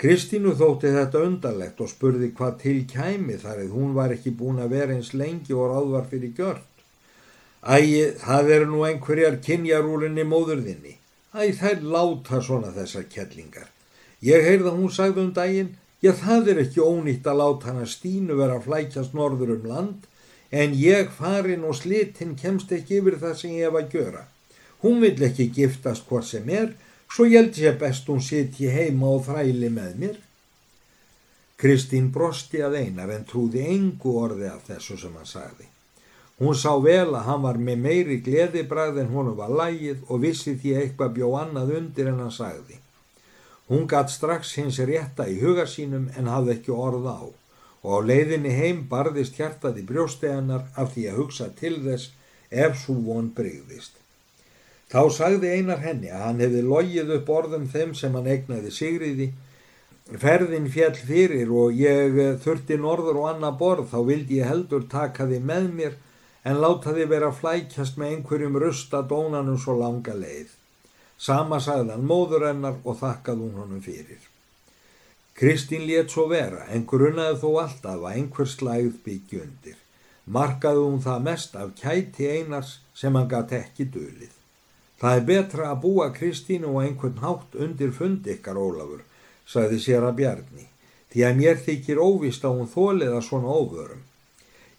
Kristínu þótti þetta undarlegt og spurði hvað til kæmi þar eða hún var ekki búin að vera eins lengi og ráðvar fyrir gjörn. Æ, það eru nú einhverjar kynjarúlinni móðurðinni. Æ, þær láta svona þessar kellingar. Ég heyrða hún sagði um daginn, já það er ekki ónýtt að láta hana Stínu vera að flækjast norður um land, en ég farin og slitinn kemst ekki yfir það sem ég hef að gjöra. Hún vill ekki giftast hvort sem er, svo held ég best hún sitji heima og þræli með mér. Kristín brosti að einar en trúði engu orði af þessu sem hann sagði. Hún sá vel að hann var með meiri gleðibræð en hún var lægið og vissi því eitthvað bjó annað undir en hann sagði. Hún gatt strax hins rétta í huga sínum en hafði ekki orð á og á leiðinni heim barðist hjartað í brjósteginnar af því að hugsa til þess ef svo von brygðist. Þá sagði einar henni að hann hefði logið upp orðum þeim sem hann egnaði sigriði. Ferðin fjall fyrir og ég þurfti norður og annað borð þá vildi ég heldur taka þið með mér en láta þið vera flækjast með einhverjum rusta dónanum svo langa leið. Sama sagði hann móður hennar og þakkað hún honum fyrir. Kristín létt svo vera en grunnaði þó alltaf að einhver slæð byggju undir. Markaði hún það mest af kæti einars sem hann gæti ekki dölið. Það er betra að búa Kristínu og einhvern hátt undir fund ykkar Ólafur, sagði sér að bjarni, því að mér þykir óvist að hún þóliða svona óvörum.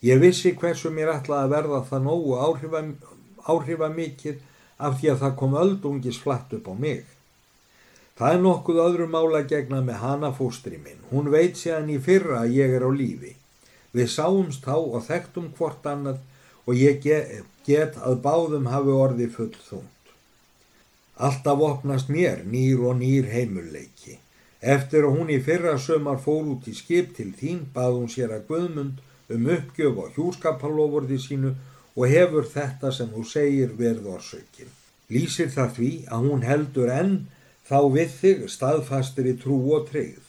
Ég vissi hversu mér ætlaði að verða það nógu áhrifa, áhrifa mikið af því að það kom öldungis flatt upp á mig. Það er nokkuð öðru mála gegna með hana fóstri minn. Hún veit séðan í fyrra að ég er á lífi. Við sáumst þá og þekktum hvort annað og ég get, að báðum hafi orði full þúnt. Alltaf opnast mér nýr og nýr heimulleiki. Eftir að hún í fyrra sömar fór út í skip til þín bað hún sér að Guðmund um uppgjöf á hjúskapalofurði sínu og hefur þetta sem þú segir verð orsökin. Lýsir það því að hún heldur enn þá við þig staðfastir í trú og treyð.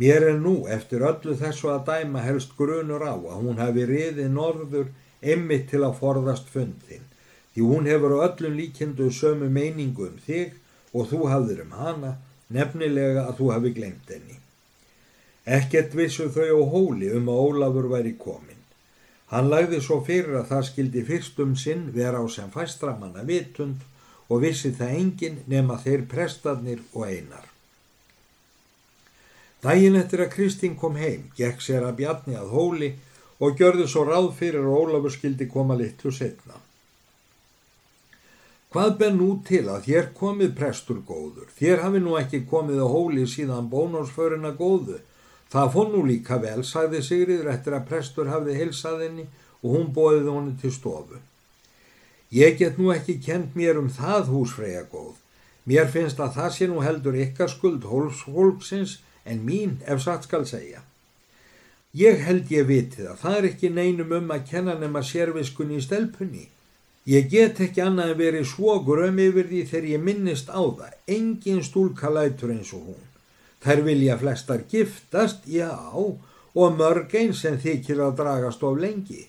Mér er nú eftir öllu þessu að dæma helst grunur á að hún hafi riðið norður ymmit til að forðast fundin. Því hún hefur á öllum líkindu sömu meiningu um þig og þú hafðir um hana, nefnilega að þú hafi glemt henni. Ekkert vissu þau á hóli um að Ólafur væri komin. Hann lagði svo fyrir að það skildi fyrstum sinn vera á sem fæstramanna vitund og vissi það engin nema þeir prestarnir og einar. Dægin eftir að Kristín kom heim, gekk sér að bjarni að hóli og gjörði svo ráð fyrir að Ólafur skildi koma litlu setna. Hvað ber nú til að þér komið prestur góður? Þér hafi nú ekki komið á hóli síðan bónásförina góðu Það fór nú líka vel, sagði Sigriður eftir að prestur hafði hilsað henni og hún bóðið honni til stofu. Ég get nú ekki kent mér um það húsfreyja góð. Mér finnst að það sé nú heldur ykkar skuld hólksins en mín ef satt skal segja. Ég held ég viti það, það er ekki neinum um að kenna nema sérviskunni í stelpunni. Ég get ekki annað en verið svo gröm yfir því þegar ég minnist á það, engin stúlka lætur eins og hún. Þær vilja flestar giftast, já, og mörg einn sem þykir að dragast of lengi.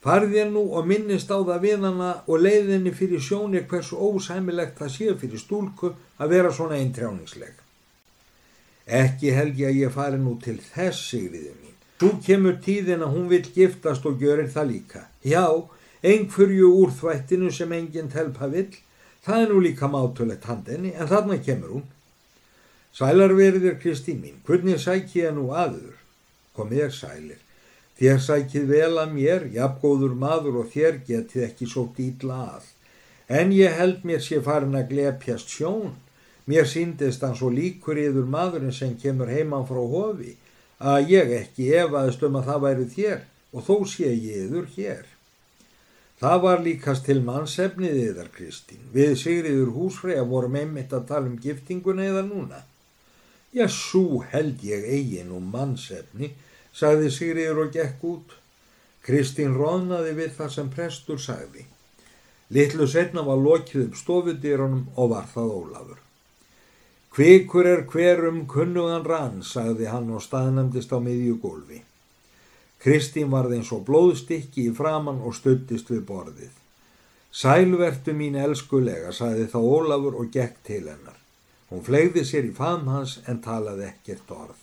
Farðir nú og minnist á það við hana og leiðinni fyrir sjónir hversu ósæmilegt það sé fyrir stúlku að vera svona eintrjáningsleg. Ekki held ég að ég fari nú til þess, sigriði mín. Þú kemur tíðin að hún vil giftast og görir það líka. Já, einhverju úr þvættinu sem enginn telpa vill, það er nú líka mátulegt handinni, en þarna kemur hún. Sælarverðir Kristín mín, hvernig sækja ég nú aður? Kom ég sælir. Þér sækið vel að mér, jafngóður maður og þér getið ekki svo dýtla að. En ég held mér sé farin að glepjast sjón. Mér síndist hann svo líkur yður maðurinn sem kemur heimann frá hofi að ég ekki efaðist um að það væri þér og þó sé ég yður hér. Það var líkast til mannsefnið yðar Kristín. Við sigriður húsfrega vorum einmitt að tala um giftinguna eða núna. Já, svo held ég eigin og mannsefni, sagði Sigriður og gekk út. Kristín róðnaði við það sem prestur sagði. Littlu setna var lokið upp stofudýrunum og var það Ólafur. Kvikur er hverum kunnugan rann, sagði hann og staðnæmdist á miðjugólfi. Kristín varði eins og blóðstikki í framann og stuttist við borðið. Sælvertu mín elskulega, sagði þá Ólafur og gekk til hennar. Hún flegði sér í faðm hans en talaði ekkert orð.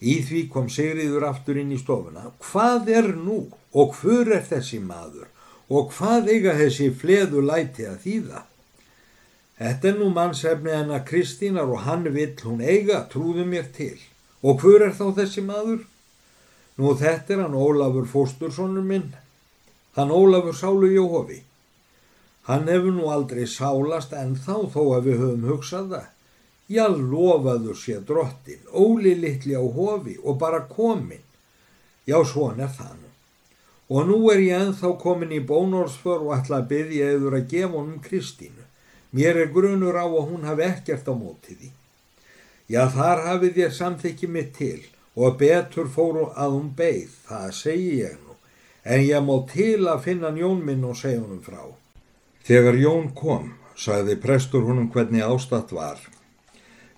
Í því kom Sigriður aftur inn í stofuna. Hvað er nú og hver er þessi maður og hvað eiga þessi fleðu læti að þýða? Þetta er nú mannsefni en að Kristínar og hann vill hún eiga, trúðu mér til. Og hver er þá þessi maður? Nú þetta er hann Ólafur Fóstursonur minn, hann Ólafur Sálu Jóhofi. Hann hefur nú aldrei sálast en þá þó að við höfum hugsað það. Já, lofaður sé drottin, Óli litli á hofi og bara komin. Já, svona er það nú. Og nú er ég enþá komin í bónorsför og ætla að byggja eður að gefa honum Kristínu. Mér er grunur á að hún hafi ekkert á móti því. Já, þar hafið ég samþykki mitt til og betur fóru að hún beigð, það segi ég nú, en ég má til að finna Jón minn og segja honum frá. Þegar Jón kom, sagði prestur honum hvernig ástatt var.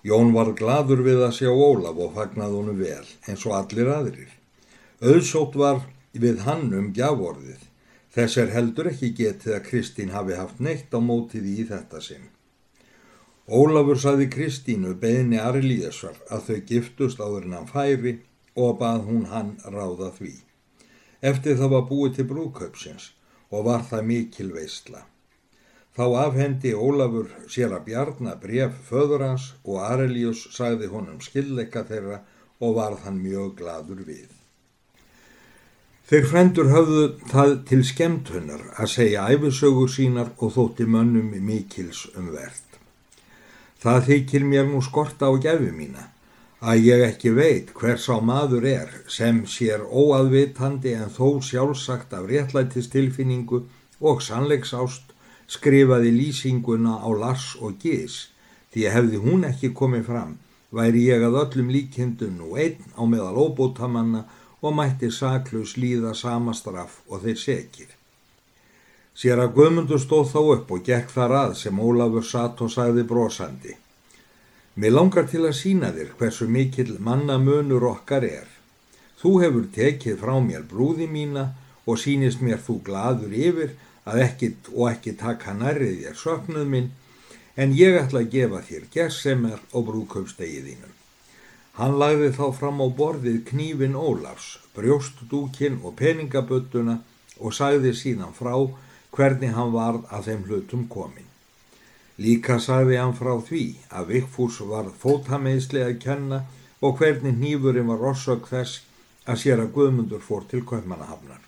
Jón var gladur við að sjá Ólaf og fagnaði honum vel, eins og allir aðrir. Auðsótt var við hann um gjavorðið. Þess er heldur ekki getið að Kristín hafi haft neitt á mótið í þetta sinn. Ólafur saði Kristínu beðni Arlíðsvar að þau giftust áður en hann færi og bað hún hann ráða því. Eftir það var búið til brúköpsins og var það mikil veistla. Þá afhendi Ólafur sér að bjarna bref föður hans og Arlíus sagði honum skilleika þeirra og varð hann mjög gladur við. Þeir frendur höfðu það til skemtunnar að segja æfisögur sínar og þótti mönnum mikils um verð. Það þykir mér nú skorta á gefi mína að ég ekki veit hvers á maður er sem sér óaðvitandi en þó sjálfsagt af réttlættistilfinningu og sannleiksást skrifaði lýsinguna á Lars og Gís því hefði hún ekki komið fram væri ég að öllum líkindum nú einn á meðal óbótamanna og mætti saklaus líða samastraf og þeir sekir. Sér að Guðmundur stóð þá upp og gekk þar að sem Ólafur satt og sagði brosandi. Mér langar til að sína þér hversu mikill mannamunur okkar er. Þú hefur tekið frá mér brúði mína og sínist mér þú gladur yfir að ekkit og ekki taka nærrið þér söknuð minn en ég ætla að gefa þér gessemmer og brúköpstegiðinum. Hann lagði þá fram á borðið knífin Ólafs, brjóstdúkin og peningaböttuna og sagði síðan frá hvernig hann varð að þeim hlutum komin. Líka sagði hann frá því að Vikfús var fótameisli að kenna og hvernig nýfurinn var rossök þess að sér að Guðmundur fór til Kaupmannahafnar.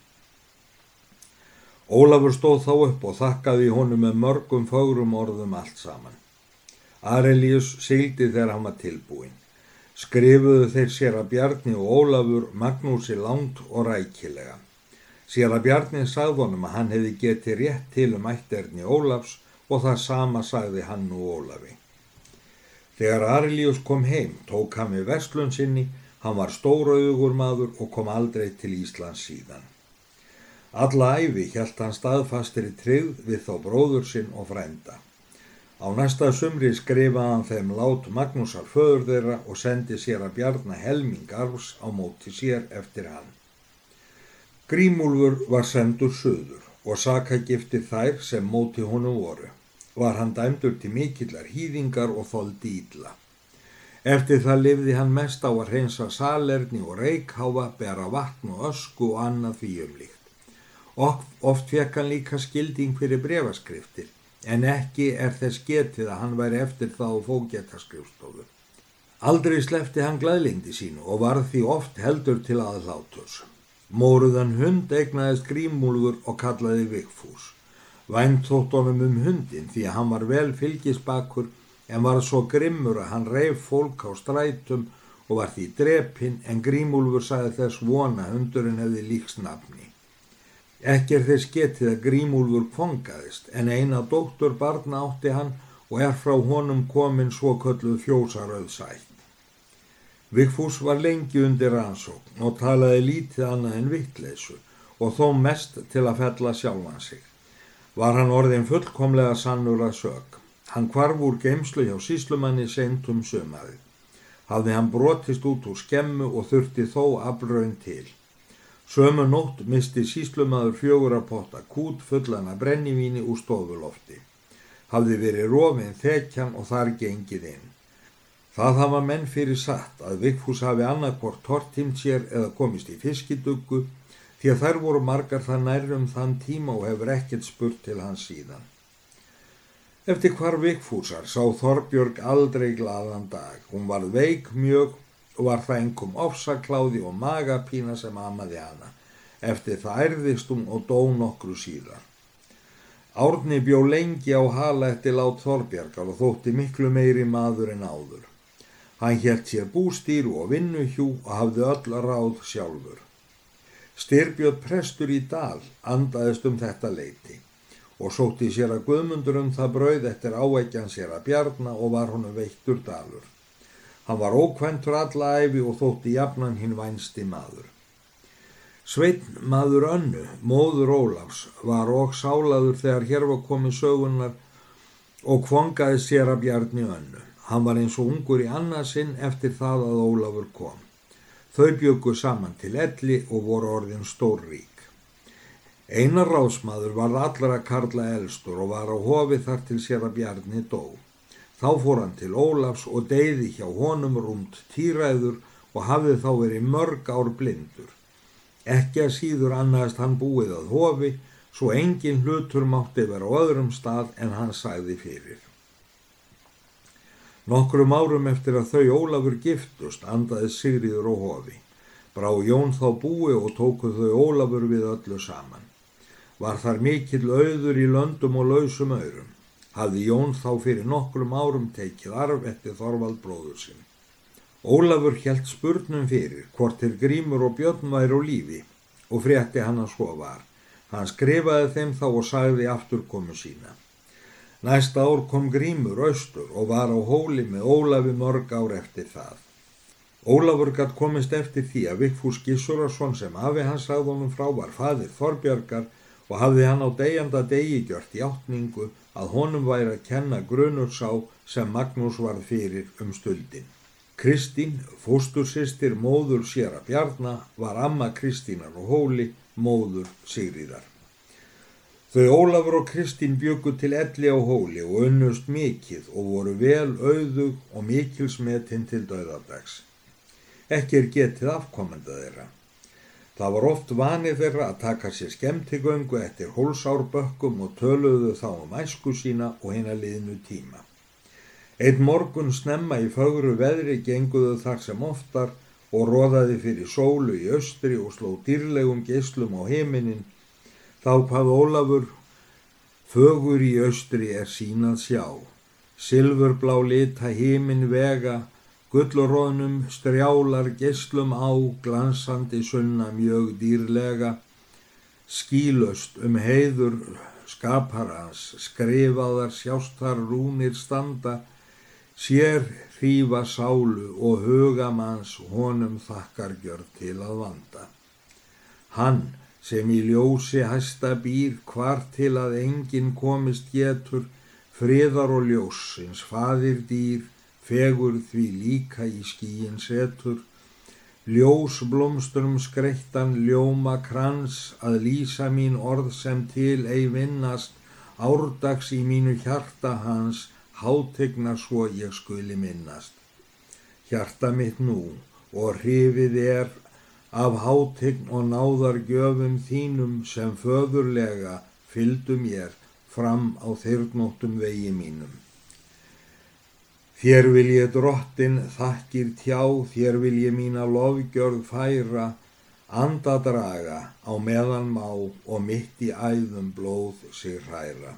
Ólafur stóð þá upp og þakkaði honum með mörgum fagrum orðum allt saman. Arelius sildi þegar hann var tilbúin skrifuðu þeir sér að Bjarni og Ólafur Magnúsi langt og rækilega. Sér að Bjarni sagði honum að hann hefði getið rétt til um ætterni Ólafs og það sama sagði hann og Ólafi. Þegar Arlius kom heim tók hann við vestlun sinni, hann var stóraugur maður og kom aldrei til Íslands síðan. Alla æfi hjælt hann staðfastir í tryggð við þá bróður sinn og frænda. Á næsta sumri skrifaði hann þeim lát Magnúsar föður þeirra og sendi sér að bjarna helming arfs á móti sér eftir hann. Grímúlfur var sendur söður og sakagifti þær sem móti honum voru. Var hann dæmdur til mikillar hýðingar og þóldi ídla. Eftir það lifði hann mest á að reynsa salerni og reikháfa, bera vatn og ösku og annað því umlíkt. Oft fekk hann líka skilding fyrir brefaskriftir en ekki er þess getið að hann væri eftir þá fókjættaskrifstofu. Aldrei slefti hann glæðlindi sínu og varð því oft heldur til aðlátus. Móruðan hund egnaðist grímúlfur og kallaði Vigfús. Vænt þótt honum um hundin því að hann var vel fylgisbakur en var svo grimmur að hann reif fólk á strætum og var því drepinn en grímúlfur sagði þess vona hundurinn hefði líksnafni. Ekki er þess getið að Grímúlfur kongaðist en eina dóttur barna átti hann og er frá honum komin svo kölluð fjósaröð sætt. Vigfús var lengi undir rannsókn og talaði lítið annað en vittleysu og þó mest til að fella sjálfan sig. Var hann orðin fullkomlega sannur að sög. Hann kvarf úr geimslu hjá síslumanni sentum sömaði. Hafði hann brotist út úr skemmu og þurfti þó afraun til. Sömu nótt misti síslumadur fjögur að potta kút fullan að brennivíni úr stofulofti. Hafði verið rofin þekkjan og þar gengið inn. Það hafa menn fyrir satt að Vigfús hafi annarkvort tortimt sér eða komist í fiskiduggu því að þær voru margar það nærrum þann tíma og hefur ekkert spurt til hans síðan. Eftir hvar Vigfúsar sá Þorbjörg aldrei gladan dag. Hún var veik mjög og var það engum ofsakláði og magapína sem amaði hana. Eftir það erðist hún og dó nokkru síðar. Árni bjó lengi á hala eftir lát Þorbjarkar og þótti miklu meiri maður en áður. Hann helt sér bústýru og vinnuhjú og hafði öll ráð sjálfur. Styrbjörn prestur í dal andaðist um þetta leiti og sótti sér að guðmundur um það brauð eftir áækjan sér að bjarna og var honum veittur dalur. Hann var ókventur alla æfi og þótti jafnan hinn vænsti maður. Sveitn maður önnu, móður Ólafs, var og sálaður þegar hér var komið sögunar og kvongaði sér að bjarni önnu. Hann var eins og ungur í annarsinn eftir það að Ólafur kom. Þau bjöku saman til elli og voru orðin stórrík. Einar rásmaður var allra karla elstur og var á hofi þar til sér að bjarni dó. Þá fór hann til Ólafs og deyði hjá honum rúmt týræður og hafði þá verið mörg ár blindur. Ekki að síður annaðist hann búið að hofi, svo engin hlutur mátti vera á öðrum stað en hann sagði fyrir. Nokkrum árum eftir að þau Ólafur giftust andaði Sigriður og hofi. Brá Jón þá búi og tóku þau Ólafur við öllu saman. Var þar mikill auður í löndum og lausum aurum. Hafði Jón þá fyrir nokkrum árum tekið arf eftir Þorvald bróður sinn. Ólafur helt spurnum fyrir hvort er grímur og björn væri á lífi og frétti hann að svo var. Hann skrifaði þeim þá og sagði afturkomu sína. Næsta ár kom grímur austur og var á hóli með Ólafi mörg ár eftir það. Ólafur gatt komist eftir því að Vigfús Gissurarsson sem afi hans sagðunum frá var fadir Þorbjarkar og hafði hann á degjanda degi gjört í áttningu að honum væri að kenna grunursá sem Magnús varð fyrir um stöldin. Kristín, fóstursistir móður sér að bjarna, var amma Kristínar og hóli, móður Sigríðar. Þau Ólafur og Kristín byggu til elli á hóli og unnust mikið og voru vel auðug og mikilsmetinn til döðardags. Ekki er getið afkomenda þeirra. Það var oft vanið þeirra að taka sér skemmtigöngu eftir hólsárbökkum og töluðu þá um æsku sína og hérna liðnu tíma. Einn morgun snemma í fögru veðri genguðu þar sem oftar og róðaði fyrir sólu í austri og sló dýrlegum geyslum á heiminin. Þá hvað Ólafur, fögur í austri er sínað sjá. Silfurblá lita heimin vega, gullurónum strjálar geyslum á, glansandi sunna mjög dýrlega. Skílust um heiður skaparans, skrifaðar sjástar rúnir standa, sér hrífa sálu og hugamanns honum þakkargjörð til að vanda. Hann sem í ljósi hæsta býr hvar til að enginn komist getur, friðar og ljósins, fadir dýr, fegur því líka í skíin setur, ljós blómsturum skreittan ljóma krans að lýsa mín orð sem til ei vinnast, árdags í mínu hjarta hans, hátegna svo ég skuli minnast. Hjarta mitt nú og hrifið er af hátegn og náðar gjöfum þínum sem föðurlega fyldum ég fram á þeirnóttum vegi mínum. Þér vil ég drottin þakkir tjá, þér vil ég mína lofgjörð færa, andadraga á meðan má og mitt í æðum blóð sig hræra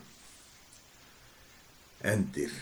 endir